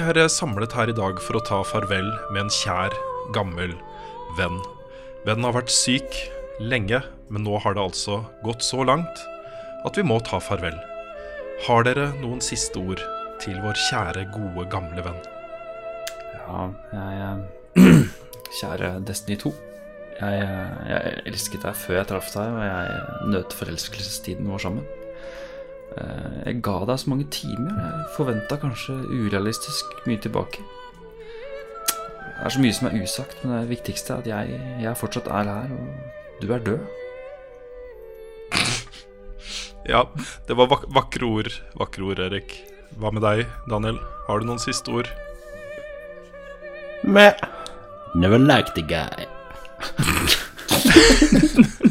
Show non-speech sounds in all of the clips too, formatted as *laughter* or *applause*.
er samlet her i dag for å ta farvel med en kjær, gammel venn. Vennen har vært syk lenge, men nå har det altså gått så langt at vi må ta farvel. Har dere noen siste ord til vår kjære, gode, gamle venn? Ja, jeg *clears throat* Kjære Destiny 2. Jeg, jeg elsket deg før jeg traff deg, og jeg nøt forelskelsestiden vår sammen. Eh, Jeg ga deg så mange timer. Jeg forventa kanskje urealistisk mye tilbake. Det er så mye som er usagt, men det viktigste er at jeg, jeg fortsatt er her, og du er død. Ja, det var vak vakre ord, vakre ord, Erik. Hva med deg, Daniel? Har du noen siste ord? Meh. Never liked the guy. *laughs*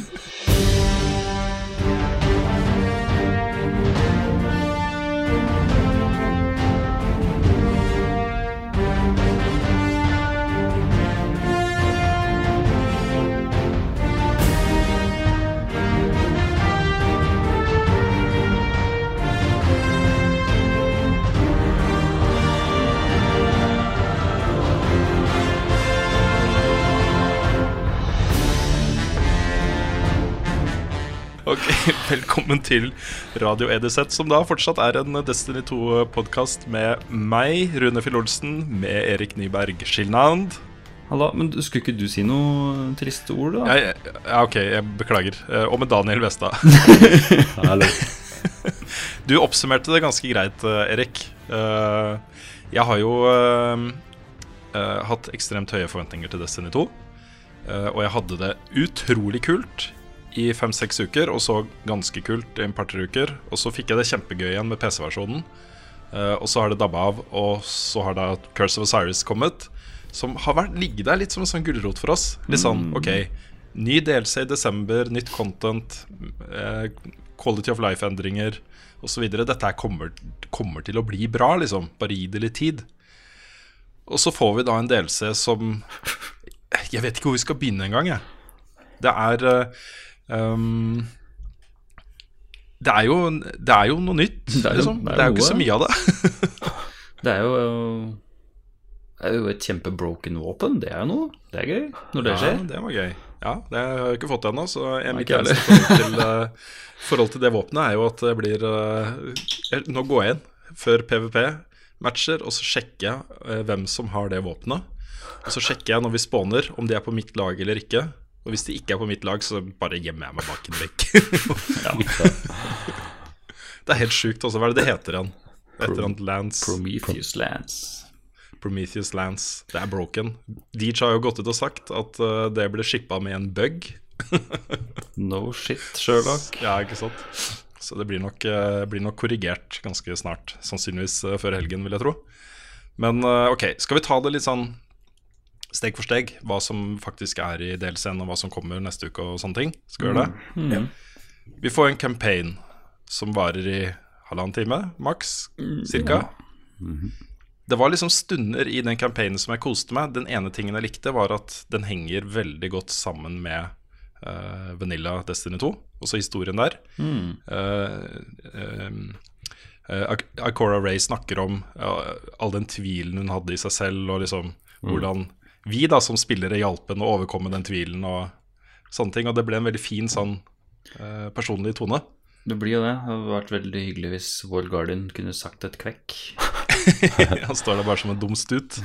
Velkommen til Radio Edisett, som da fortsatt er en Destiny 2-podkast med meg, Rune Fill Olsen, med Erik Nyberg Skilnand. Hallo, men skulle ikke du si noe triste ord, da? Ja, ja, ok, jeg beklager. Eh, Og med Daniel Westad. *laughs* Hallo. Du oppsummerte det ganske greit, eh, Erik. Eh, Jeg har jo hatt ekstremt høye forventninger til Destiny 2. eh, Og jeg hadde det utrolig kult i fem-seks uker, og så ganske kult i en par-tre uker. Og så fikk jeg det kjempegøy igjen med PC-versjonen. Uh, og så har det dabba av, og så har da Curse of Osiris kommet. Som har vært, ligget der litt som en sånn gulrot for oss. Litt sånn, ok Ny DLC i desember, nytt content, uh, quality of life-endringer osv. Dette her kommer, kommer til å bli bra, liksom. Bare gi det litt tid. Og så får vi da en DLC som Jeg vet ikke hvor vi skal begynne engang, jeg. Det er eh, um, det, er jo, det er jo noe nytt, Det er jo- liksom. det er Det er jo ikke så mye av det. *laughs* Det er jo Det er jo et kjempebroken våpen. Det er jo noe. Det er gøy når det skjer. Ja, det var gøy. Ja, det har jeg ikke fått ennå. Så jeg, mitt eneste forhold til, eh, forhold til det våpenet er jo at det blir eh, jeg- Nå går jeg inn før PVP-matcher, og så sjekker jeg eh, hvem som har det våpenet. Og så sjekker jeg når vi spawner, om de er på mitt lag eller ikke. Og hvis de ikke er på mitt lag, så bare gjemmer jeg meg bak en vekk. *laughs* *laughs* det er helt sjukt. også. hva er det det heter igjen? Et eller annet Lance Prometheus Lance. Prometheus Lance. Det er broken. Deej har jo gått ut og sagt at eh, det ble shippa med en bug. *laughs* No shit, Sherlock. Ja, ikke sant? Så det blir nok, eh, blir nok korrigert ganske snart. Sannsynligvis eh, før helgen, vil jeg tro. Men ok, skal vi ta det litt sånn steg for steg? Hva som faktisk er i DLC-en, og hva som kommer neste uke og sånne ting? Skal vi gjøre det? Vi får en campaign som varer i halvannen time, maks, cirka. Det var liksom stunder i den campaignen som jeg koste meg. Den ene tingen jeg likte, var at den henger veldig godt sammen med uh, Vanilla Destiny 2, også historien der. Mm. Uh, eh, uh, Ray snakker om ja, all den tvilen hun hadde i seg selv, og liksom hvordan vi da som spillere hjalp henne å overkomme den tvilen og sånne ting. Og det ble en veldig fin sånn eh, personlig tone. Det blir jo det. Det hadde vært veldig hyggelig hvis Wall Garden kunne sagt et kvekk. *laughs* Han står der bare som en dum stut.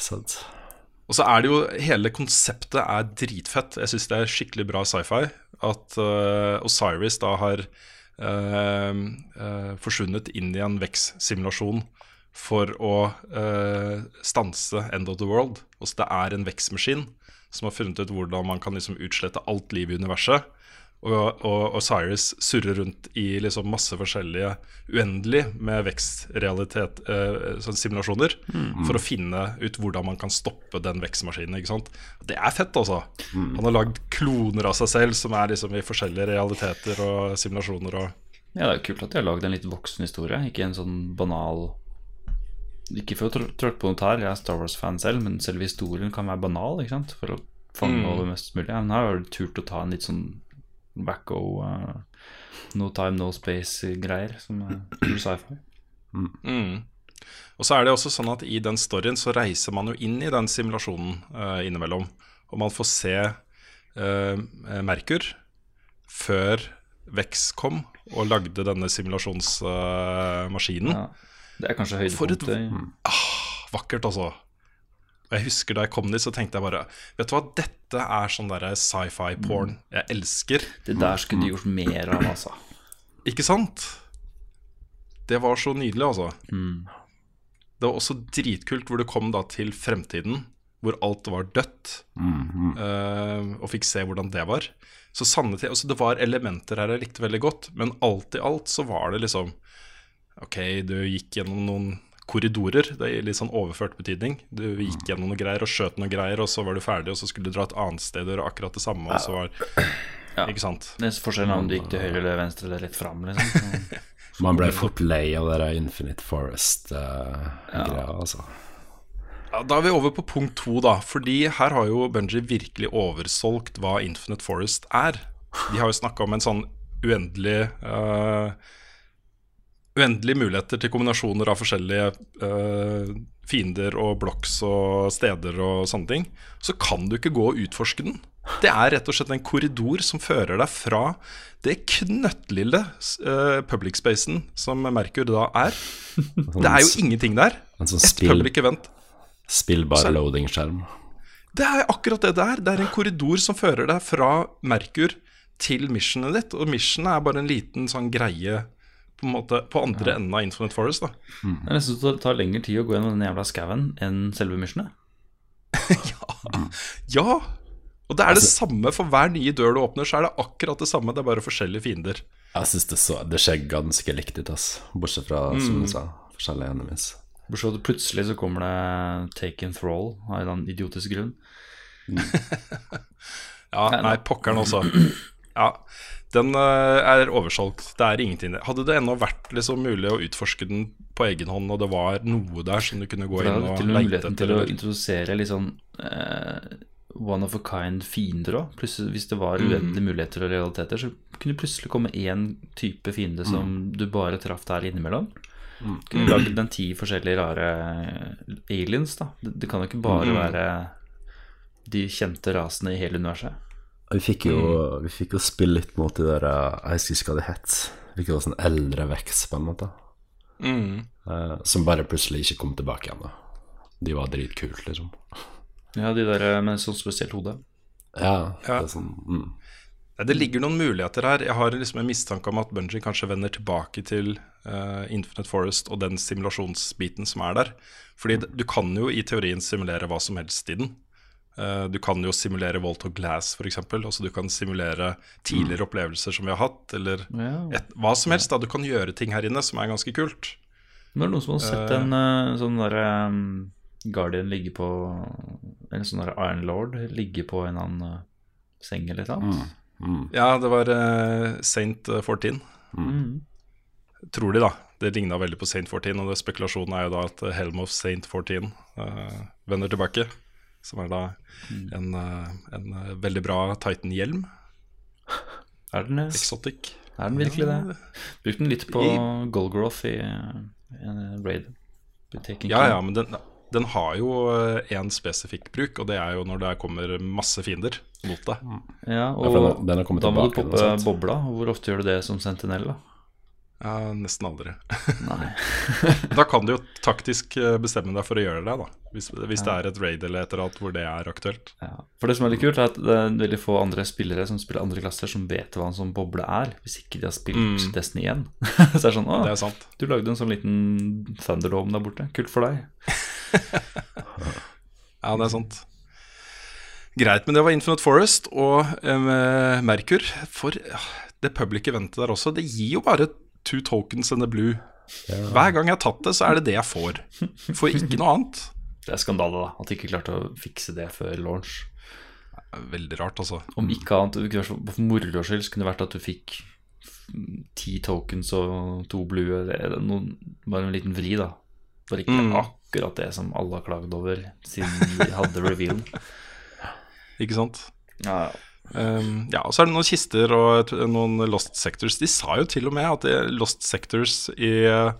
Sant. Og så er det jo Hele konseptet er dritfett. Jeg syns det er skikkelig bra sci-fi. At uh, Osiris da har uh, uh, forsvunnet inn i en Vex-simulasjon for å uh, stanse End of the World. Altså det er en Vex-maskin som har funnet ut hvordan man kan liksom utslette alt liv i universet. Og, og Osiris surrer rundt i liksom masse forskjellige uendelig med vekstrealitet eh, sånn simulasjoner for å finne ut hvordan man kan stoppe den vekstmaskinen. ikke sant? Det er fett, altså. Han har lagd kloner av seg selv som er liksom i forskjellige realiteter og simulasjoner. og Ja, det er kult at de har lagd en litt voksen historie, ikke en sånn banal Ikke for å tr- tråkke på noe tær, jeg er Star Wars-fan selv, men selve historien kan være banal, ikke sant? For å fange Mm. over mest mulig. Men her har du turt å ta en litt sånn wacko uh, no time, no space-greier, som er kul sci-fi. Mm. Og så er det også sånn at i den storyen så reiser man jo inn i den simulasjonen uh, innimellom. Og man får se uh, Merkur før Vex kom og lagde denne simulasjonsmaskinen. Ja. Det er kanskje For et- ah, Vakkert, altså. Og jeg husker Da jeg kom dit, så tenkte jeg bare Vet du hva, dette er sånn derre sci-fi porn jeg elsker. Det der skulle du gjort mer av, altså. Ikke sant? Det var så nydelig, altså. Mm. Det var også dritkult hvor du kom da til fremtiden, hvor alt var dødt, eh, og fikk se hvordan det var. Så sanne ting, altså Det var elementer her jeg likte veldig godt, men alt i alt så var det liksom Ok, du gikk gjennom noen korridorer, det er litt sånn overført betydning. Du gikk gjennom noe greier og skjøt noe greier, og så var du ferdig, og så skulle du dra et annet sted og gjøre akkurat det samme, og så var *clears throat* Ja. Ikke sant? Det er forskjellen om du gikk til høyre eller venstre eller rett fram, liksom. *laughs* Man ble fort lei av det der Infinite Forest-greia, altså. Ja, da er vi over på punkt to, da. Fordi her har jo Bungie virkelig oversolgt hva Infinite Forest er. De har jo snakka om en sånn uendelig eh, Uendelige muligheter til kombinasjoner av forskjellige uh, fiender og blocks og steder og sånne ting. Så kan du ikke gå og utforske den. Det er rett og slett en korridor som fører deg fra det knøttlille uh, public spacen som Merkur da er. Det er jo ingenting der. En sånn Et public event. spillbar loading-skjerm. Det er akkurat det det er. Det er en korridor som fører deg fra Merkur til missionet ditt. Og missionet er bare en liten sånn greie på, en måte, på andre enden av Infinite Forest. da Det er nesten så det tar lengre tid å gå gjennom den jævla skauen enn selve missionet. *laughs* Ja! ja. Og det er det samme for hver nye dør du åpner, så er det akkurat det samme. Det er bare forskjellige fiender. Jeg syns det, så- det ser ganske likt ut, ass. Bortsett fra, som du sa, forskjellige enemies. Bortsett fra plutselig så kommer det Take in Thrall av en eller annen idiotisk grunn. *laughs* Ja, Nei, nei, pokkeren også. *clears throat* Ja, den eh, er oversolgt. Det er ingenting der. Hadde det ennå vært liksom mulig å utforske den på egen hånd, og det var noe der som du kunne gå det inn og til og med leite muligheten etter til å introdusere litt sånn eh, one of a kind fiender òg. Hvis det Mm. var uendelige muligheter og realiteter, så kunne det plutselig komme én type fiende som Mm. du bare traff der innimellom. Kunne lagd den ti forskjellige rare aliens, da. Det, det kan jo ikke bare Mm. være de kjente rasene i hele universet. Vi fikk jo, Mm. vi fikk jo spille litt mot de der eh, Jeg husker ikke hva det het. Hvilket var sånn eldre vekst, på en måte. Mm. eh, som bare plutselig ikke kom tilbake igjen. da De var dritkult, liksom. Ja, de der med sånn spesielt hode. Ja, Ja. Det er sånn, mm. Det ligger noen muligheter her. Jeg har liksom en mistanke om at Bungie kanskje vender tilbake til uh, Infinite Forest og den simulasjonsbiten som er der. Fordi du kan jo i teorien simulere hva som helst i den. Eh, du kan jo simulere Volt of Glass, f.eks. Altså du kan simulere tidligere opplevelser som vi har hatt, eller et, hva som helst. da Du kan gjøre ting her inne som er ganske kult. Nå er det noen som har sett Eh. en uh, sånn derre um, Guardian ligge på En sånn derre Iron Lord ligge på en annen uh, seng eller noe annet. Mm. Ja, det var uh, Saint 14. Mm. Tror de, da. Det ligna veldig på Saint 14, og det spekulasjonen er jo da at Helm of Saint 14 eh, vender tilbake. Som er da en, eh, en eh, veldig bra Titan-hjelm. Er den, eh, Exotic. er den virkelig det? Ja, Brukte den litt på I- Golgroth i, i raid. Ja, ja, men den, den har jo én spesifikk bruk, og det er jo når det kommer masse fiender mot deg. Ja, Ja, og den, den da må du poppe bobla. Hvor ofte gjør du det som sentinell, da? Ja, nesten aldri. *laughs* Da kan du jo taktisk eh, bestemme deg for å gjøre det, da. Hvis, hvis det er et raid eller et eller annet hvor det er aktuelt. Ja. For det som er litt kult, er at det er veldig få andre spillere som spiller andre klasser, som vet hva en sånn boble er, hvis ikke de har spilt Mm. Destiny 1. *laughs* Så det er sånn Å, Det er sant. du lagde en sånn liten Thunderdome der borte. Kult for deg. *laughs* Ja, det er sant. Greit, men det var Infinite Forest og eh, Merkur. For ja, det public eventet der også, det gir jo bare two tokens and a blue. Hver gang jeg har tatt det, så er det det jeg får. Får ikke noe annet. *laughs* Det er skandale, da. At de ikke klarte å fikse det før launch. Veldig rart, altså. Om ikke annet, for moro skyld, kunne det vært at du fikk ti tokens og to blue, eller noen, bare en liten vri, da. Bare ikke Mm. akkurat det som alle har klagd over siden de hadde revealen. *laughs* Ikke sant? Ja, ja. Um, ja, og så er det noen kister og et, noen Lost Sectors. De sa jo til og med at det, Lost Sectors i uh,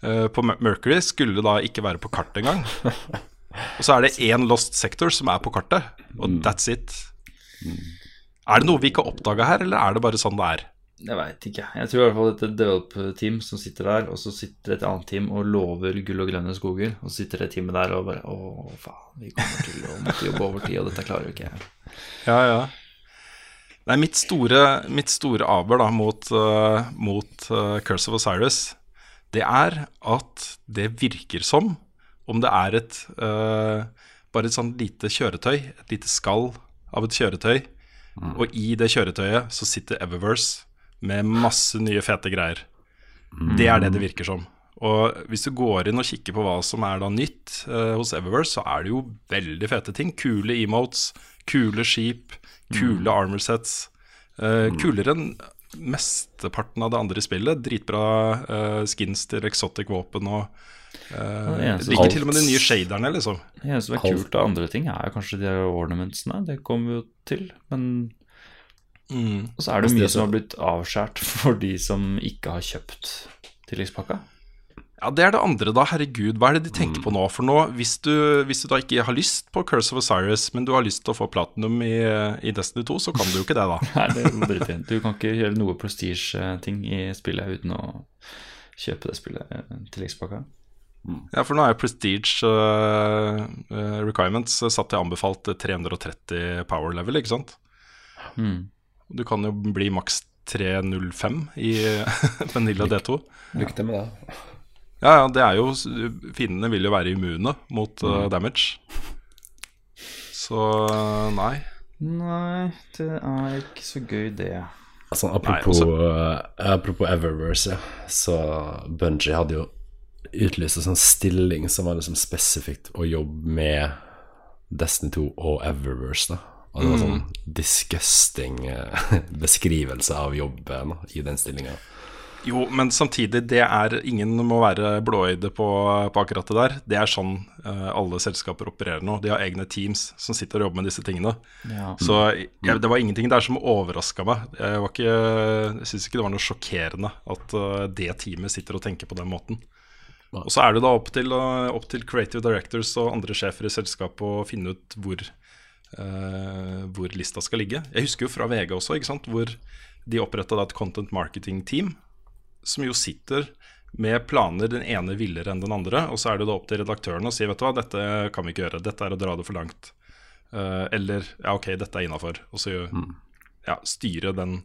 på Mercury skulle da ikke være på kartet engang. *laughs* Og så er det én lost sector som er på kartet, og that's it. Er det noe vi ikke har oppdaga her, eller er det bare sånn det er? Jeg veit ikke. Jeg tror i hvert fall et develop-team som sitter der, og så sitter et annet team og lover gull og grønne skoger, og så sitter det teamet der og bare Å, faen, vi kommer til å måtte jobbe overtid, og dette klarer jo ikke jeg. Ja, ja. Nei, mitt store, mitt store aber da mot, uh, mot uh, Curse of Osiris, det er at det virker som om det er et uh, bare et sånn lite kjøretøy, et lite skall av et kjøretøy, og i det kjøretøyet så sitter Eververse med masse nye fete greier. Det er det det virker som. Og hvis du går inn og kikker på hva som er da nytt eh, hos Eververse, så er det jo veldig fete ting. Kule emotes, kule skip, kule armor sets. Uh, Kulere enn mesteparten av det andre spillet. Dritbra uh, skins til exotic våpen og Uh, det ligger til og med de nye shaderne, liksom. Det eneste som er kult av andre ting, er kanskje de ornamentsene. Det kommer vi jo til. Men Mm. Og så er det mye som som- har blitt avskjært for de som ikke har kjøpt tilleggspakka. Ja, det er det andre, da. Herregud, hva er det de tenker på nå? For nå, hvis du, hvis du da ikke har lyst på Curse of Osiris, men du har lyst til å få platinum i, i Destiny 2, så kan du jo ikke det, da. *laughs* Nei, det er dritfint. Du kan ikke gjøre noe prestige-ting i spillet uten å kjøpe det spillet eh, Mm. Ja, for nå er Prestige uh, uh, requirements satt til anbefalt 330 power level, ikke sant? Mm. Du kan jo bli maks 305 i *laughs* Vanilla D2. Lykke til med det. Ja, ja, det er jo Fiendene vil jo være immune mot uh, damage. Så nei. Nei, det er ikke så gøy, det. Altså, apropos, Nei, uh, apropos Eververse, ja. så Bungie hadde jo utlyst en sånn stilling som var liksom spesifikt å jobbe med Destiny 2 og Eververse. da Og det var sånn disgusting eh, *laughs* beskrivelse av jobben i den stillinga. Jo, men samtidig, det er ingen må være blåøyde på, på akkurat det der. Det er sånn uh, alle selskaper opererer nå. De har egne teams som sitter og jobber med disse tingene. Ja. Så jeg, det var ingenting der som overraska meg. Jeg, var ikke, jeg syns ikke det var noe sjokkerende at uh, det teamet sitter og tenker på den måten. Og så er det da opp til, uh, opp til creative directors og andre sjefer i selskapet å finne ut hvor, hvor lista skal ligge. Jeg husker jo fra VG også, hvor de oppretta et content marketing team, som jo sitter med planer den ene villere enn den andre, og så er det da opp til redaktøren å si vet du hva, dette kan vi ikke gjøre, dette er å dra det for langt. Uh, eller ja, ok, dette er innafor. Og så ja, styre den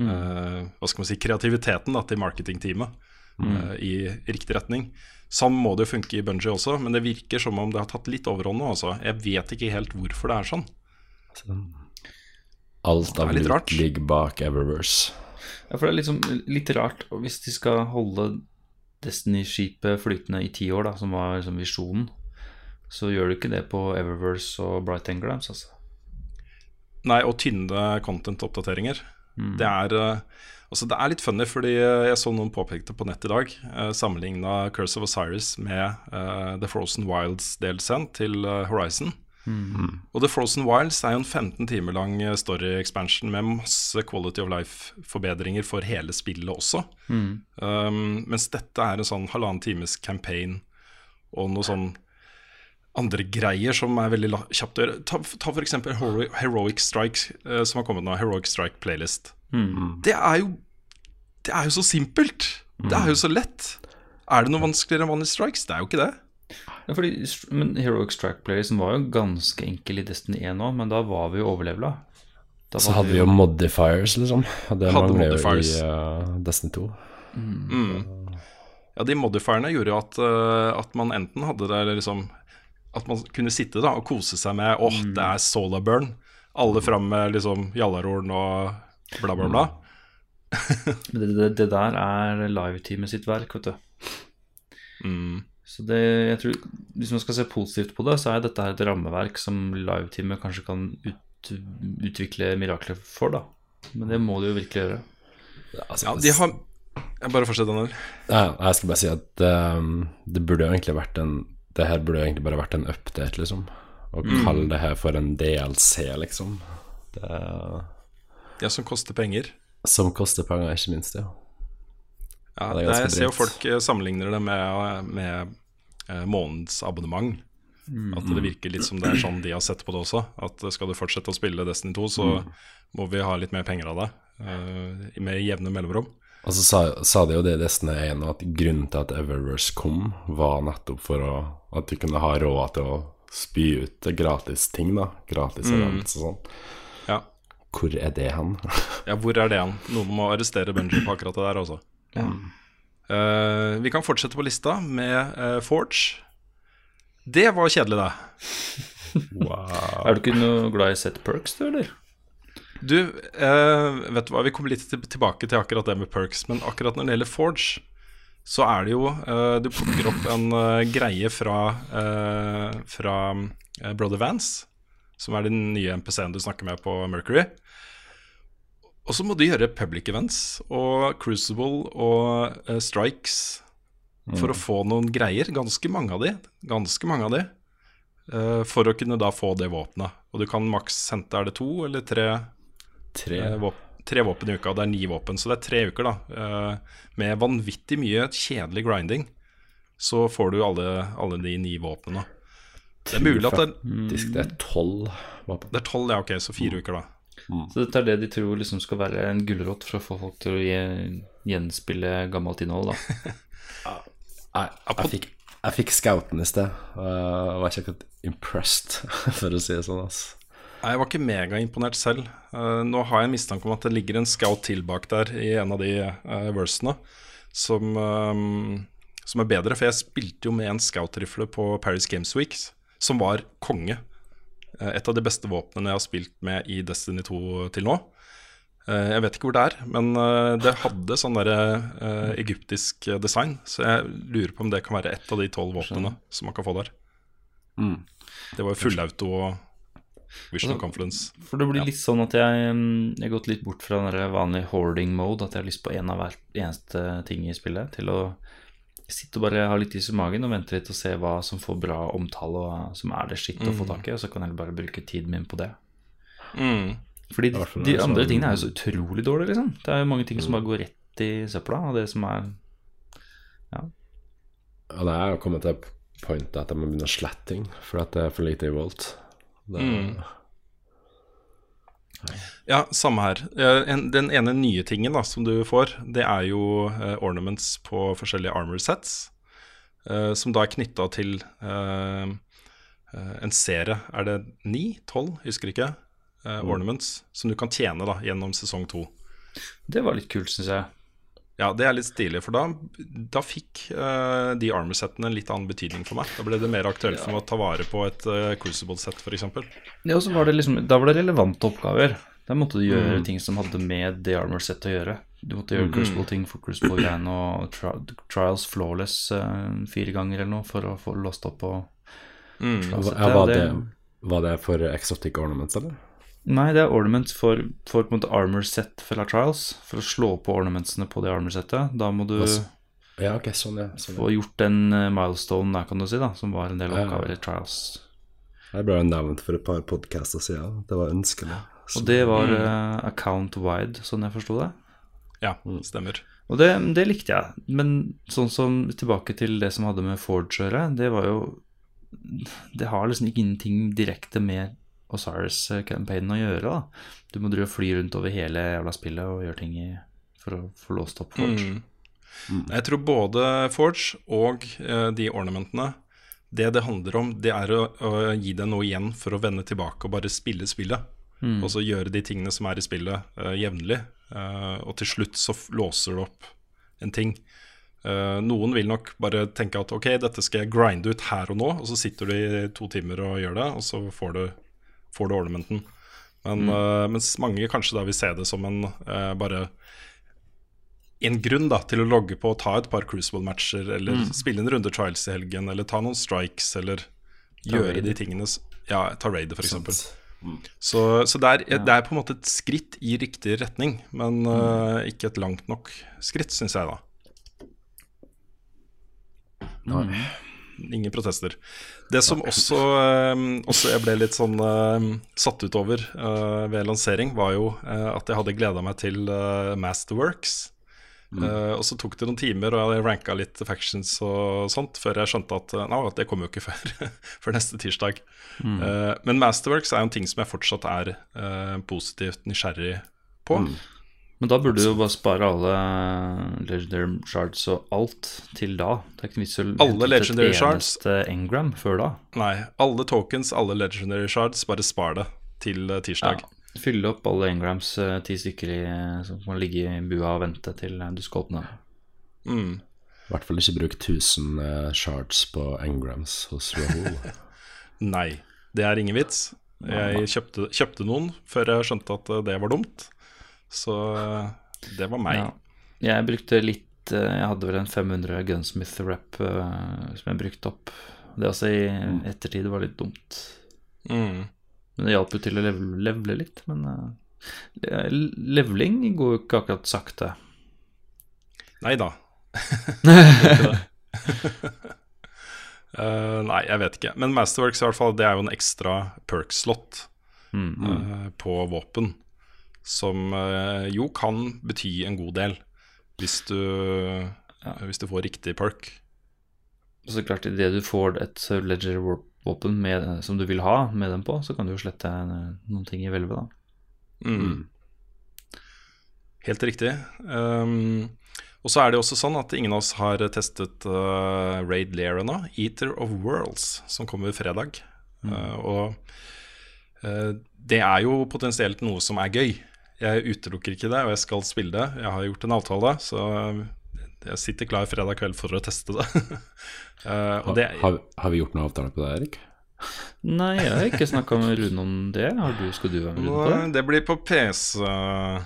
uh, hva skal man si, kreativiteten da, til marketingteamet eh, i riktig retning. Sånn må det jo funke i Bungie også, men det virker som om det har tatt litt overhånd nå. Altså. Jeg vet ikke helt hvorfor det er sånn. Alt av Det lut ligger bak Eververse. Ja, for det er liksom litt rart hvis de skal holde Destiny-skipet flytende i ti år, da, som var liksom visjonen, så gjør du ikke det på Eververse og Bright Engrams, altså. Nei, og tynne content-oppdateringer. Det, er, eh, altså det er litt funny, fordi jeg så noen påpekte på nett i dag, eh, sammenligna Curse of Osiris med eh, The Frozen Wilds-delscenen til eh, Horizon. Og The Frozen Wilds er jo en 15 timer lang eh, story expansion med masse quality of life-forbedringer for hele spillet også. Um, mens dette er en sånn halvannen times campaign og noe sånn andre greier som er veldig kjapt å gjøre. Ta, ta for eksempel Heroic Strike, uh, som har kommet nå. Heroic Strike Playlist. Det er jo Det er jo så simpelt! Det er jo så lett. Er det noe vanskeligere enn vanlige strikes? Det er jo ikke det. Ja, fordi, men Heroic Strike Playersen var jo ganske enkel i Destiny 1 òg, men da var vi jo overlevela. Da Så hadde vi jo modifiers, liksom. Det Hadde mangler jo modifiers. i uh, Destiny 2. Ja, de modifierne gjorde jo at, uh, at man enten hadde det eller liksom At man kunne sitte da og kose seg med åh, det er solar burn. Alle fram med liksom Jallarhorn og bla, bla, bla. Men det, det, det der er live-teamet sitt verk, vet du. Mm. Så det, jeg tror, Hvis man skal se positivt på det, så er dette et rammeverk som live-teamet kanskje kan ut, utvikle mirakler for, da. Men det må de jo virkelig gjøre. Altså, Ja, de har jeg Bare fortsett, Daniel. Ja, jeg skal bare si at um, det burde jo egentlig vært en Det her burde jo egentlig bare vært en update, liksom. Å kalle det her for en DLC, liksom. Det Ja, som koster penger. Som koster penger, ikke minst, ja. Ja, Det er ganske jeg ser jo folk eh, sammenligner det med, med månedsabonnement. Mm. At det virker litt som det er sånn de har sett på det også. At eh, skal du fortsette å spille Destiny 2, så må vi ha litt mer penger av det. Uh, med jevne mellomrom. Og så sa, sa de jo det i Destiny 1 at grunnen til at Eververse kom, var nettopp for å, at du kunne ha råd til å spy ut gratis ting, da. Gratis events og sånn. Ja. Hvor er det hen? *laughs* ja, hvor er det han? Noen må arrestere Benji på akkurat det der Eh, vi kan fortsette på lista med uh, Forge. Det var kjedelig, det. *laughs* wow. Er du ikke noe glad i set perks, du, eller? Du, eh, vet du hva, vi kommer litt tilbake til akkurat det med perks, men akkurat når det gjelder Forge, så er det jo eh, Du plukker opp en eh, greie fra, eh, fra Brother Vance, som er den nye MPC-en du snakker med på Mercury. Og så må du gjøre public events og Crucible og uh, Strikes for å få noen greier. Ganske mange av de. Ganske mange av de. Uh, for å kunne da få det våpenet. Og du kan maks hente Er det to eller tre Tre. Uh, våp tre våpen i uka, og det er ni våpen. Så det er tre uker, da. eh, med vanvittig mye kjedelig grinding. Så får du alle, alle de ni våpnene. Det er mulig at det, det er tolv våpen. det er tolv, ja, ok, så fire uker, da. Så dette er det de tror liksom skal være en gulrot for å få folk til å gjenspille gammelt innhold, da. *laughs* Nei, jeg fikk, jeg fikk scouten i sted. og Jeg var ikke akkurat impressed, *laughs* for å si det sånn. Altså. Jeg var ikke megaimponert selv. Eh, nå har jeg en mistanke om at det ligger en scout til bak der i en av de uh, versene som, eh, som er bedre. For jeg spilte jo med en scout-rifle på Paris Games Week som var konge. Eh, et av de beste våpnene jeg har spilt med i Destiny 2 til nå. Eh, jeg vet ikke hvor det er, men eh, det hadde sånn der egyptisk design. Så jeg lurer på om det kan være et av de tolv våpnene som man kan få der. Mm. Det var jo fullauto og Vision Confidence. For det blir litt sånn at jeg, jeg har gått litt bort fra den vanlige hoarding mode, at jeg har lyst på en av hver eneste ting i spillet, til å sitte og bare ha litt is i magen og vente litt og se hva som får bra omtale, og som er det skitt å få tak i, og så kan jeg bare bruke tiden min på det. Mm. Fordi de, de andre tingene er jo så utrolig dårlige, liksom. Det er jo mange ting som bare går rett i søpla, og det som er Ja. ja det er jo kommet til pointet at jeg må begynne å slette ting, for at det er for lite i Volt. Det, Mm. Ja, samme her. Den ene nye tingen da, som du får, det er jo eh, ornaments på forskjellige armor sets. eh, som da er knytta til eh, en serie. Er det ni? Tolv? Husker ikke. eh, ornaments som du kan tjene da gjennom sesong to. Det var litt kult, syns jeg. Ja, det er litt stilig, for da, da fikk uh, de armor-settene en litt annen betydning for meg. Da ble det mer aktuelt for meg å ta vare på et uh, crucible-sett, f.eks. Ja, og så var det liksom, da var det relevante oppgaver. Da måtte du gjøre ting som hadde med The Armor Set å gjøre. Du måtte gjøre Crucible-ting for Crucible-greiene og tri Trials Flawless uh, fire ganger eller noe for å få låst opp og Mm. Ja, var, det- det, var det for exotic ornaments, eller? Nei, det er ornaments for, for på en måte armor set fra Trials. For å slå på ornamentsene på det armor settet. Da må du Ja, okay, sånn, ja. Sånn, få gjort en eh, milestone der, kan du si, da, som var en del Ja, ja. oppgaver i Trials. Det ble jo nevnt for et par podcaster siden. Det var ønskelig. Og det var eh, account wide, sånn jeg forsto det. Ja, stemmer. Og det, det likte jeg. Men sånn som tilbake til det som hadde med Forge å gjøre, det var jo Det har liksom ikke ingenting direkte med Osiris-campaignen å gjøre. da Du må drive og fly rundt over hele jævla spillet og gjøre ting i, for å få låst opp Forge. Mm. Jeg tror både Forge og uh, de ornamentene Det det handler om, det er å, å gi deg noe igjen for å vende tilbake og bare spille spillet. Og så gjøre de tingene som er i spillet, uh, jevnlig. Uh, og til slutt så låser du opp en ting. Uh, noen vil nok bare tenke at ok, dette skal jeg grinde ut her og nå, og så sitter du i to timer og gjør det, og så får du, får du ornamenten. Men, eh, mens mange kanskje da vil se det som en uh, bare en grunn da til å logge på og ta et par Crucible-matcher, eller spille en runde Trials i helgen, eller ta noen strikes, eller gjøre raid. de tingene Ja, ta raidet, f.eks. Så, så det, er, det er på en måte et skritt i riktig retning, men eh, ikke et langt nok skritt, syns jeg, da. Ingen protester. Det som også, eh, også jeg ble litt sånn eh, satt ut over eh, ved lansering, var jo at jeg hadde gleda meg til Masterworks. Eh, og så tok det noen timer, og jeg ranka litt factions og sånt, før jeg skjønte at nei, det kommer jo ikke *laughs* før, før neste tirsdag. Eh, men Masterworks er jo en ting som jeg fortsatt er positivt nysgjerrig på. Men da burde du jo bare spare alle legendary shards og alt til da. Det er ikke vits i å Alle legendary et shards? engram før da. Nei, alle tokens, alle legendary shards, bare spar det til tirsdag. Ja, Fylle opp alle engrams, eh, ti stykker i, som kan ligge i bua og vente til eh, du skal åpne. Mm. I hvert fall ikke bruk 1000 eh, shards på engrams hos Rahul. *laughs* Nei, det er ingen vits. Jeg kjøpte, kjøpte noen før jeg skjønte at eh, det var dumt. Så eh, det var meg. Ja. Jeg brukte litt eh, Jeg hadde vel en 500 Gunsmith-rap eh, som jeg brukte opp. Det også i ettertid var litt dumt. Mm. Men det hjalp jo til å level, levele litt. Men uh, leveling går jo ikke akkurat sakte. Nei da. uh, *laughs* nei, jeg vet ikke. Men Masterworks i hvert fall, det er jo en ekstra perk-slott Mm. eh, på våpen. Som eh, jo kan bety en god del, hvis du, hvis du får riktig perk. Så klart, idet du får et ledger våpen med, som du vil ha med dem på, så kan du jo slette eh, noen ting i hvelvet, da. Mm. Helt riktig. Um, og så er det også sånn at ingen av oss har testet uh, Raid Lair ennå. Eater of Worlds, som kommer fredag. Uh, og uh, det er jo potensielt noe som er gøy. Jeg utelukker ikke det, og jeg skal spille det. Jeg har gjort en avtale, så jeg sitter klar fredag kveld for å teste det. Uh, *laughs* og det har, har vi gjort noen avtale på det, Erik? Nei, jeg har ikke snakka med Rune om det. Har du, skal du være med Rune på det? Det blir på PC. Ah,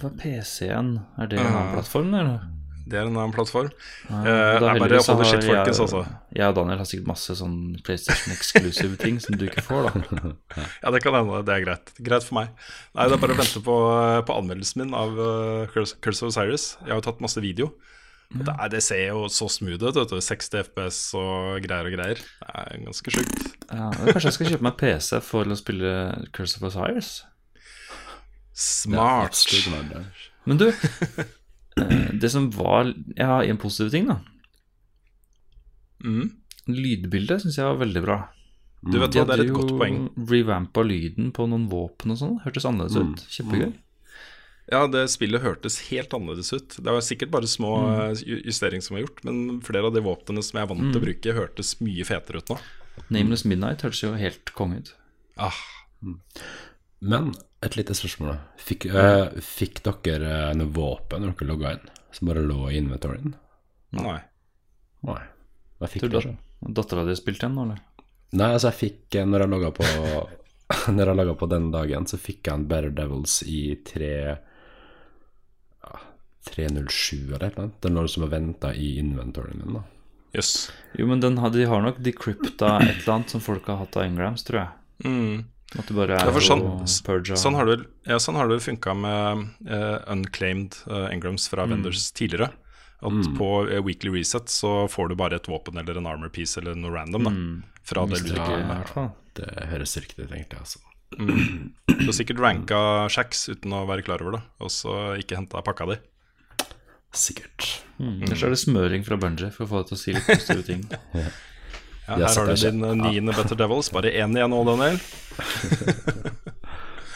det er PC igjen? Er det en annen plattform, eller? Det er en annen plattform. Ja, Eh, det er bare å holde har folkens, altså. Jeg og Daniel har sikkert masse sånn PlayStation exclusive ting som du ikke får, da. *laughs* Ja, det kan hende. Det er greit. Greit for meg. Nei, det er bare å vente på, på anmeldelsen min av uh, Curse of Osiris. Jeg har jo tatt masse video. Og Det, er, det ser jo så smooth ut. vet du 60 FPS og greier og greier. Det er ganske sjukt. Ja, kanskje jeg skal kjøpe meg PC for å spille Curse of Osiris? Smart. Men du, eh, *laughs* det som var Jeg har en positiv ting, da. Mm. Lydbildet syns jeg var veldig bra. Du vet hva, det er et godt poeng. revampa lyden på noen våpen og sånn. Hørtes annerledes Mm. ut. Kjempegøy. Ja, det spillet hørtes helt annerledes ut. Det var sikkert bare små mm. justeringer som var gjort, men flere av de våpnene som jeg er vant til å bruke, hørtes mye fetere ut nå. Nameless Midnight hørtes jo helt konge ut. Ah, Men et lite spørsmål. Fikk, øh, fikk dere eh, noe våpen når dere logga inn, som bare lå i inventoryen? nei. Nei. Jeg fikk ikke. dattera di spilte igjen, eller? Nei, altså jeg fikk eh, Når jeg logga på *laughs* Når jeg på den dagen, så fikk jeg en Better Devils i 3 ja, 307 eller noe. Det er noe som har venta i inventoryen min, da. Jøss. Jo, men den, de har nok decrypta et eller annet som folk har hatt av Ingrams, tror jeg. Mm. At det bare Ja, er for sånn, purge sånn har det vel ja, sånn har det funka med uh, unclaimed uh, engrams fra vendors tidligere. At på uh, weekly reset så får du bare et våpen eller en armor piece eller noe random da, fra det Mister lootet. ikke, i. Det høres riktig ut, egentlig. Altså. Du har sikkert *clears throat* ranka shacks uten å være klar over det, og så ikke henta pakka di. Sikkert. Mm. Kanskje er det smøring fra Bungee for å få deg til å si litt positive ting. *laughs* *laughs* Ja, Jeg her har du din eh, niende Better Devils. Bare én igjen nå, Daniel. *laughs*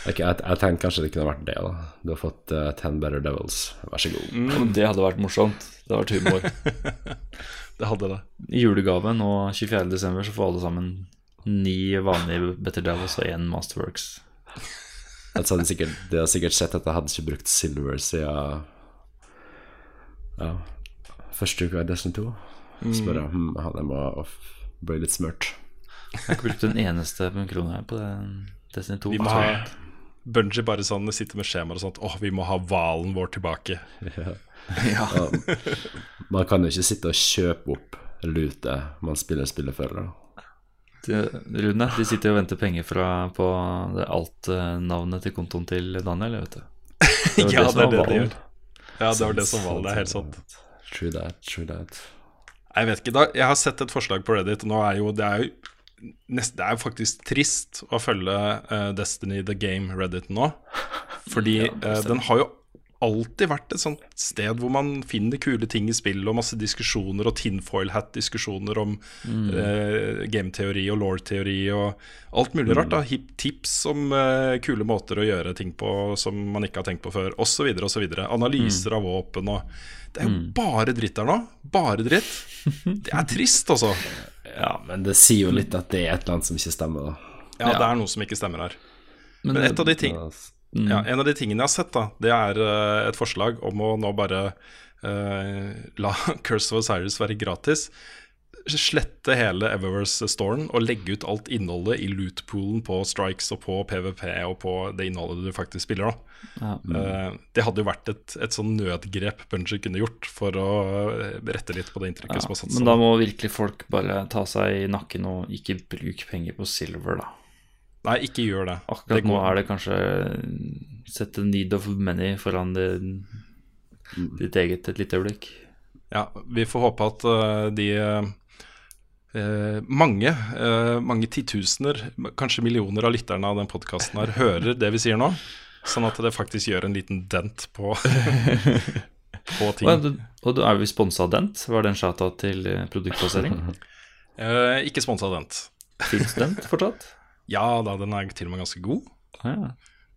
Ok, jeg, jeg tenkte kanskje det kunne vært det. da Du har fått uh, Ten Better Devils. Vær så god. Mm. Det hadde vært morsomt. Det hadde vært humor. *laughs* Det hadde det. I julegave nå 24.12. så får alle sammen ni vanlige Better Devils og én Masterworks. Altså, de, sikkert, de har sikkert sett at jeg hadde ikke brukt silver siden ja, første uka i Destiny 2. Så bare hm, jeg, det må bli litt smurt. Jeg har ikke brukt en eneste krone her på det Destiny 2. Vi må ha Bungie bare sånn sitter med skjemaer og sånt. Åh, vi må ha hvalen vår tilbake. Ja Man kan jo ikke sitte og kjøpe opp lute man spiller spillet før. De, Rune, de sitter og venter penger fra, på det alt-navnet til kontoen til Daniel, vet du. Det *laughs* ja, det det er det de gjør. Ja, det var det som var det. er helt sant. True that, true that. Jeg vet ikke, da, jeg har sett et forslag på Reddit. og Nå er jo, det er jo nest, Det er jo faktisk trist å følge uh, Destiny the Game Reddit nå. Fordi eh, den har jo alltid vært et sånt sted hvor man finner kule ting i spill, og masse diskusjoner og tinfoil hat-diskusjoner om eh, gameteori og law-teori og alt mulig rart. da Hip Tips om eh, kule måter å gjøre ting på som man ikke har tenkt på før, osv. osv. Analyser av våpen og Det er jo bare dritt der nå. Bare dritt. Det er trist, altså. *laughs* Ja, men det sier jo litt at det er et eller annet som ikke stemmer. da. Ja, det er noe som ikke stemmer her. Men et av de ting Mm. Ja, en av de tingene jeg har sett, da det er uh, et forslag om å nå bare uh, la *laughs* Curse of Osiris være gratis. Slette hele Eververse-storen og legge ut alt innholdet i lootpoolen på Strikes og på PVP og på det innholdet du faktisk spiller. da Ja. Eh, Det hadde jo vært et, et sånn nødgrep Bunji kunne gjort for å rette litt på det inntrykket som har satt Men da må virkelig folk bare ta seg i nakken og ikke bruke penger på silver, da. Nei, ikke gjør det. Akkurat det nå er det kanskje sette need of many foran det, ditt eget et lite øyeblikk. Ja, vi får håpe at eh, de eh, mange, eh, mange titusener, kanskje millioner av lytterne av den podkasten her hører det vi sier nå, sånn at det faktisk gjør en liten dent på, *laughs* på ting. Og, og du er vi sponsa av Dent? Var det en shout-out til eh, produktplassering? *laughs* Eh, ikke sponsa av Dent. Fins Dent fortsatt? Ja da, den er til og med ganske god. Ja.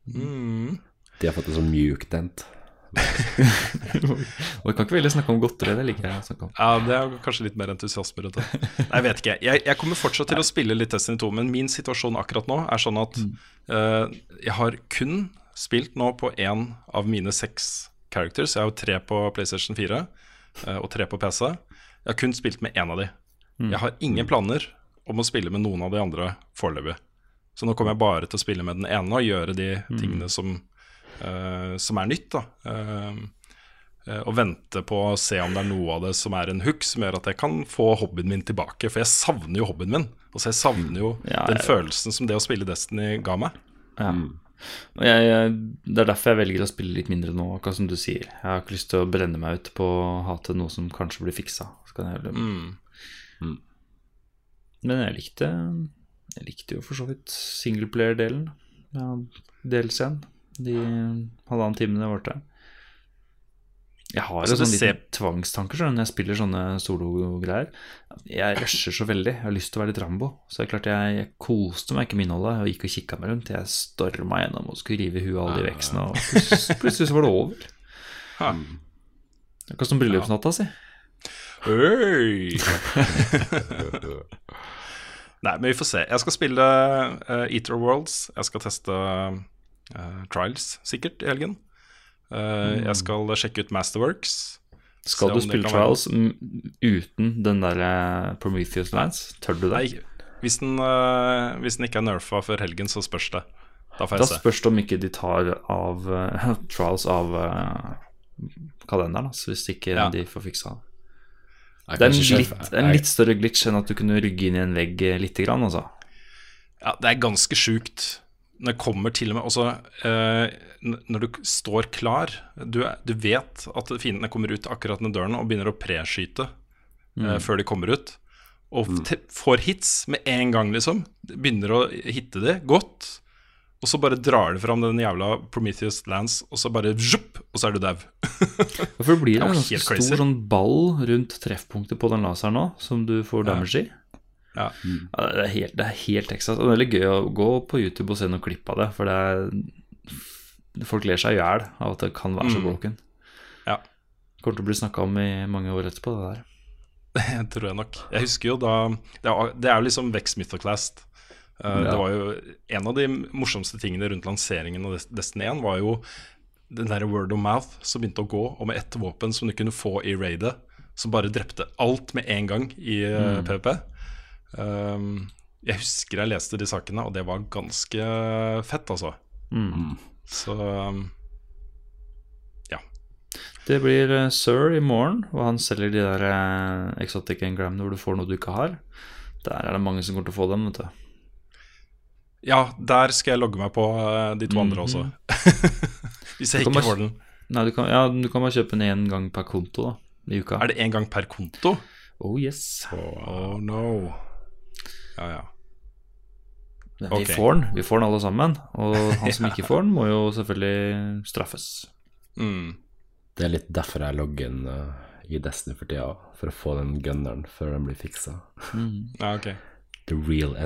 Mm. De har fått en sånn mjukdent. Og *laughs* vi kan ikke veldig snakke om godteri, det liker jeg å snakke om. Ja, det er kanskje litt mer entusiasme rundt det. Nei, jeg vet ikke. Jeg, jeg kommer fortsatt til å spille litt Destiny 2, men min situasjon akkurat nå er sånn at eh, jeg har kun spilt nå på én av mine seks characters. Jeg har jo tre på PlayStation 4 uh, og tre på PC. Jeg har kun spilt med én av de. Jeg har ingen planer om å spille med noen av de andre foreløpig. Så nå kommer jeg bare til å spille med den ene og gjøre de tingene som, uh, som er nytt. da eh, og vente på å se om det er noe av det som er en hook som gjør at jeg kan få hobbyen min tilbake. For jeg savner jo hobbyen min. Altså Jeg savner jo Ja, den følelsen som det å spille Destiny ga meg. Ja. Og jeg, jeg, det er derfor jeg velger å spille litt mindre nå, akkurat som du sier. Jeg har ikke lyst til å brenne meg ut på å hate noe som kanskje blir fiksa. Så kan jeg heller Mm. Men jeg likte Jeg likte jo for så vidt singleplayer-delen Ja, DLC-en. De halvannen timene det varte. Jeg har Altså, jo sånn liten tvangstanker når jeg spiller sånne solo-greier. Jeg rusher så veldig. Jeg har lyst til å være litt Rambo. Så det er klart jeg, jeg koste meg ikke med innholdet og gikk og kikka meg rundt. Jeg storma gjennom og skulle rive i huet alle de veksene, og plutselig, *laughs* plutselig så var det over. Akkurat som bryllupsnatta si. Øy! *laughs* Nei, men vi får se. Jeg skal spille uh, Eater Worlds. Jeg skal teste uh, Trials sikkert i helgen. Eh, Jeg skal sjekke ut Masterworks. Skal du spille Trials uten den der Prometheus Lance? Tør du det? Nei, hvis den, uh, hvis den ikke er nerfa før helgen, så spørs det. Da får Da se. spørs det om ikke de tar av *laughs* Trials av kalenderen, altså, hvis ikke Ja. de får fiksa det. Det er litt, en litt større glitch enn at du kunne rygge inn i en vegg litt lite grann, altså. Ja, det er ganske sjukt. Når det kommer til og med også, eh, Når du står klar du, du vet at fiendene kommer ut akkurat ned døren og begynner å preskyte eh, før de kommer ut. Og mm. får hits med en gang, liksom. Begynner å hitte de godt. Og så bare drar de fram den jævla Prometheus Lance, og så bare zjupp, og så er du dau. *laughs* For det blir Det en ganske stor crazy. sånn ball rundt treffpunktet på den laseren nå, som du får damage i. Ja. Ja, det, er helt, det er helt. Og det er veldig gøy å gå på YouTube og se noen klipp av det, for det er Folk ler seg i hjel av at det kan være så Mm. broken. Ja. Kommer til å bli snakka om i mange år etterpå, det der. *laughs* Det tror jeg nok. Jeg husker jo da Det det er jo liksom Vex Mythoclast. Uh, Ja. Det var jo En av de morsomste tingene rundt lanseringen av Destiny 1 var jo den der word of mouth som begynte å gå, og med ett våpen som du kunne få i raidet, som bare drepte alt med en gang i mm. PVP. Um, jeg husker jeg leste de sakene, og det var ganske fett, altså. Mm. Så um, Det blir eh, Sir i morgen, og han selger de der uh, exotic Engram hvor du får noe du ikke har. Der er det mange som kommer til å få dem, vet du. Ja, der skal jeg logge meg på uh, de to andre også. *laughs* Hvis jeg ikke får den. Nei, du kan, ja, du kan bare kjøpe den én gang per konto da, i uka. Er det én gang per konto? Oh yes. Oh no. Ja, ja. Men vi vi får den, vi får den alle sammen. Og *laughs* han som ikke får den, må jo selvfølgelig straffes. Mm. Det er litt derfor jeg logger inn eh, i Destiny for tida, for å få den gunneren før den blir fiksa. Ja, ok. The real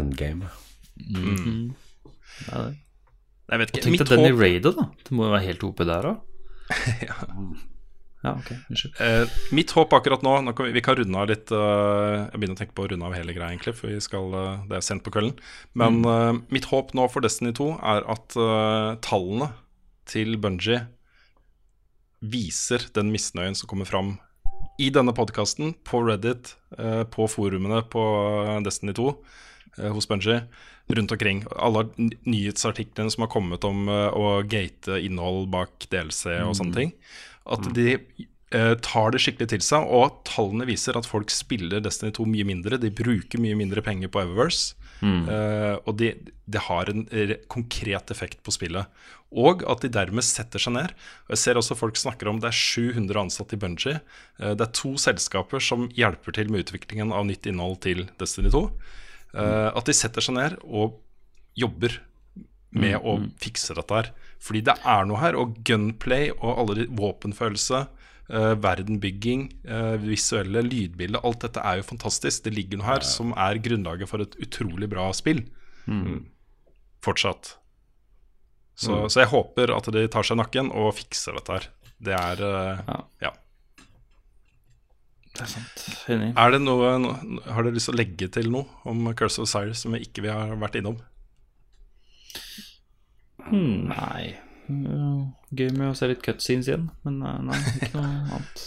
endgame. Ja, det. Jeg vet ikke. Tenk Mitt deg den i raidet, da. Det må jo være helt OP der òg. *laughs* ja. Ja, ok. Unnskyld. Eh, mitt håp akkurat nå, nå kan vi, vi kan runde av litt uh, Jeg begynner å tenke på å runde av hele greia, egentlig, for vi skal, uh, det er sent på kvelden. Men eh, mitt håp nå for Destiny 2 er at tallene til Bungie viser den misnøyen som kommer fram i denne podkasten, på Reddit, på forumene på Destiny 2 eh, hos Bungie, rundt omkring. Alle nyhetsartiklene som har kommet om eh, å gate innhold bak DLC og sånne ting. At de eh, tar det skikkelig til seg, og tallene viser at folk spiller Destiny 2 mye mindre. De bruker mye mindre penger på Eververse. Eh, og det de har en eh, konkret effekt på spillet. Og at de dermed setter seg ned. Jeg ser også folk snakker om det er 700 ansatte i Bungie. Eh, det er to selskaper som hjelper til med utviklingen av nytt innhold til Destiny 2. Eh, at de setter seg ned og jobber med å fikse dette her. Fordi det er noe her, og gunplay og alle de våpenfølelse, uh, verdenbygging, uh, visuelle, lydbilde, alt dette er jo fantastisk. Det ligger noe her som er grunnlaget for et utrolig bra spill. Fortsatt. Så, så jeg håper at de tar seg nakken og fikser dette her. Det er uh, Ja. ja. Det er sant. Enig. Er det noe, Har dere lyst til å legge til noe om Curse of Cyrus som vi ikke vi har vært innom? Hmm, nei. Uh, Gøy med å se litt cutscenes igjen, men uh, nei, ikke noe *laughs* annet.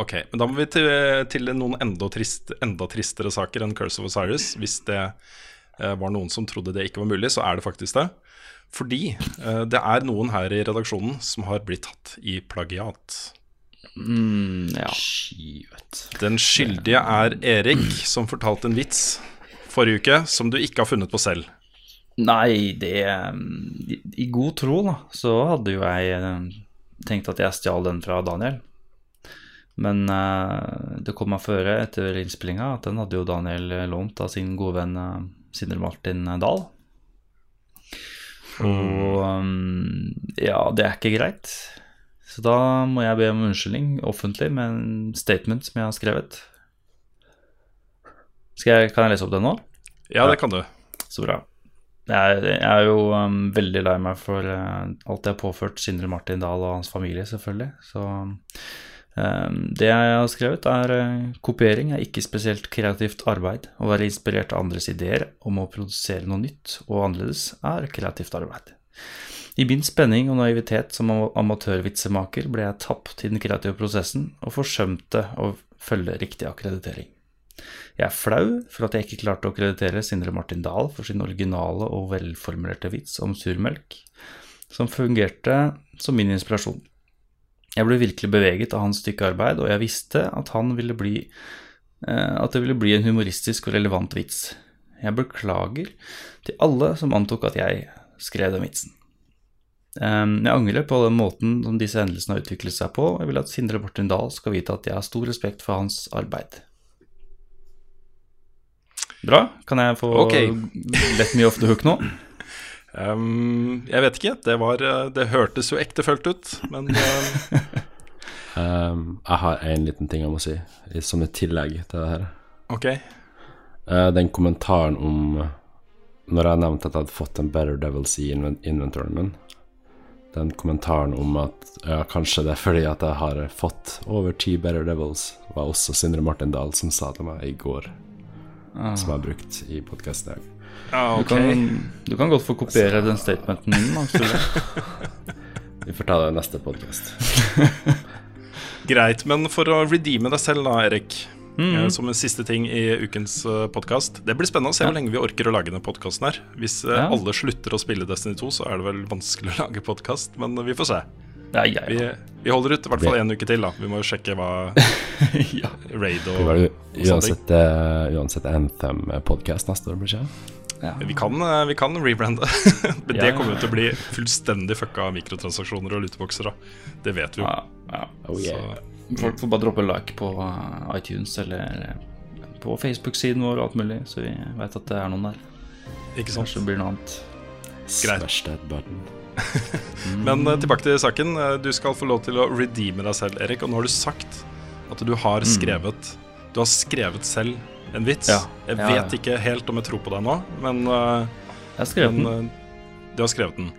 Ok, men da må vi til, til noen enda, trist, enda tristere saker enn Curse of Osiris. Hvis det eh, var noen som trodde det ikke var mulig, så er det faktisk det. Fordi eh, det er noen her i redaksjonen som har blitt tatt i plagiat. Mm, ja. Skivet. Den skyldige er Erik, som fortalte en vits forrige uke som du ikke har funnet på selv. Nei, det um, i, I god tro, da, så hadde jo jeg um, tenkt at jeg stjal den fra Daniel. Men uh, det kom meg føre etter innspillinga at den hadde jo Daniel eh, lånt av sin gode venn uh, Sindre Martin Dahl. Og um, ja, det er ikke greit. Så da må jeg be om unnskyldning offentlig med en statement som jeg har skrevet. Jeg, kan jeg lese opp den nå? Ja, det kan du. Så bra. Jeg, jeg er jo um, veldig lei meg for uh, alt jeg har påført Sindre Martin Dahl og hans familie, selvfølgelig. Så um, det jeg har skrevet, er uh, kopiering er ikke spesielt kreativt arbeid. Å være inspirert av andres ideer om å produsere noe nytt og annerledes er kreativt arbeid. I min spenning og naivitet som amatørvitsemaker ble jeg tapt i den kreative prosessen og forsømte å følge riktig akkreditering. Jeg er flau for at jeg ikke klarte å kreditere Sindre Martin Dahl for sin originale og velformulerte vits om surmelk, som fungerte som min inspirasjon. Jeg ble virkelig beveget av hans stykke arbeid, og jeg visste at, bli, eh, at det ville bli en humoristisk og relevant vits. Jeg beklager til alle som antok at jeg skrev den vitsen. Eh, Jeg angrer på den måten som disse hendelsene har utviklet seg på, og jeg vil at Sindre Martin Dahl skal vite at jeg har stor respekt for hans arbeid. Bra. Kan jeg få okay. let me off the hook nå? Um, jeg vet ikke. Det, var, eh, det hørtes jo ektefølt ut, men Um, *laughs* jeg har en liten ting jeg må si, som et tillegg til det her. ok. uh, den kommentaren om Når jeg nevnte at jeg hadde fått en Better Devils i inven- inventoren min Den kommentaren om at ja, kanskje det er fordi at jeg har fått over ti Better Devils, var også Sindre Martin Dahl som sa til meg i går, som jeg har brukt i podkasten i dag. Ja, Du, kan, du kan godt få kopiere den statementen min. du. *laughs* Vi får ta det i neste podkast. *laughs* Greit, men for å redeeme deg selv da, Erik. Mm. eh, Som en siste ting i ukens podkast. Det blir spennende å se hvor lenge vi orker å lage denne podkasten her. Hvis eh, Ja. alle slutter å spille Destiny 2, så er det vel vanskelig å *laughs* lage podkast, men vi får se. Ja, ja, Vi, ja. vi holder ut i hvert fall en uke til, da. Vi må jo sjekke hva *laughs* ja. raid Det og, og sånne ting. uansett, uh, uansett Anthem-podkast neste år, blir det ikke? Vi kan, eh, vi kan rebrande, *laughs* men Ja, det kommer jo til å bli fullstendig fucka mikrotransaksjoner og lutebokser. da Det vet vi jo. Ja, ja. Oh, yeah. Folk får bare droppe like på uh, iTunes eller på Facebook-siden vår og alt mulig, så vi vet at det er noen der. ikke sant? Kanskje det blir noe annet. Greit. *laughs* Men eh, tilbake til saken. Eh, Du skal få lov til å redeeme deg selv, Erik. Og nå har du sagt at du har skrevet Du har skrevet selv en vits. Ja. Jeg Ja, vet ja. ikke helt om jeg tror på deg nå, men, eh, Jeg har skrevet men den. eh, du har skrevet den.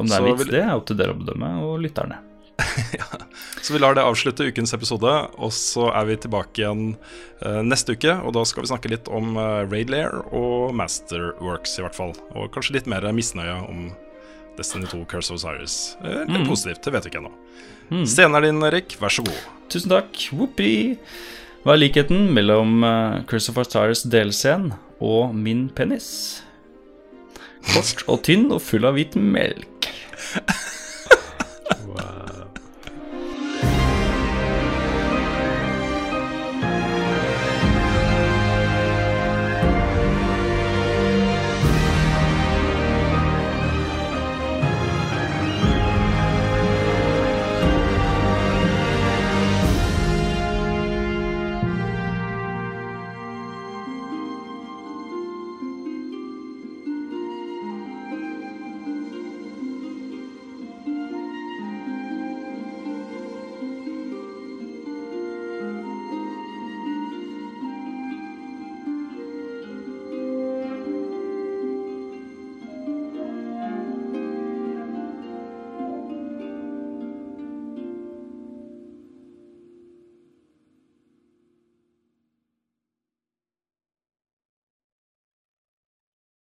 Om det er så vits, vil- det er opp til dere å bedømme, og lytterne. *laughs* Så vi lar det avslutte ukens episode, og så er vi tilbake igjen uh, neste uke. Og da skal vi snakke litt om uh, Raidlair og Masterworks, i hvert fall. Og kanskje litt mer misnøye om Destiny 2 Curse of Osiris. litt mm. positivt, det vet vi ikke ennå. Scenen er din, Erik. Vær så god. Tusen takk. Whoopi. Hva er likheten mellom uh, of Osiris delscenen og min penis? Kort og tynn og full av hvit melk.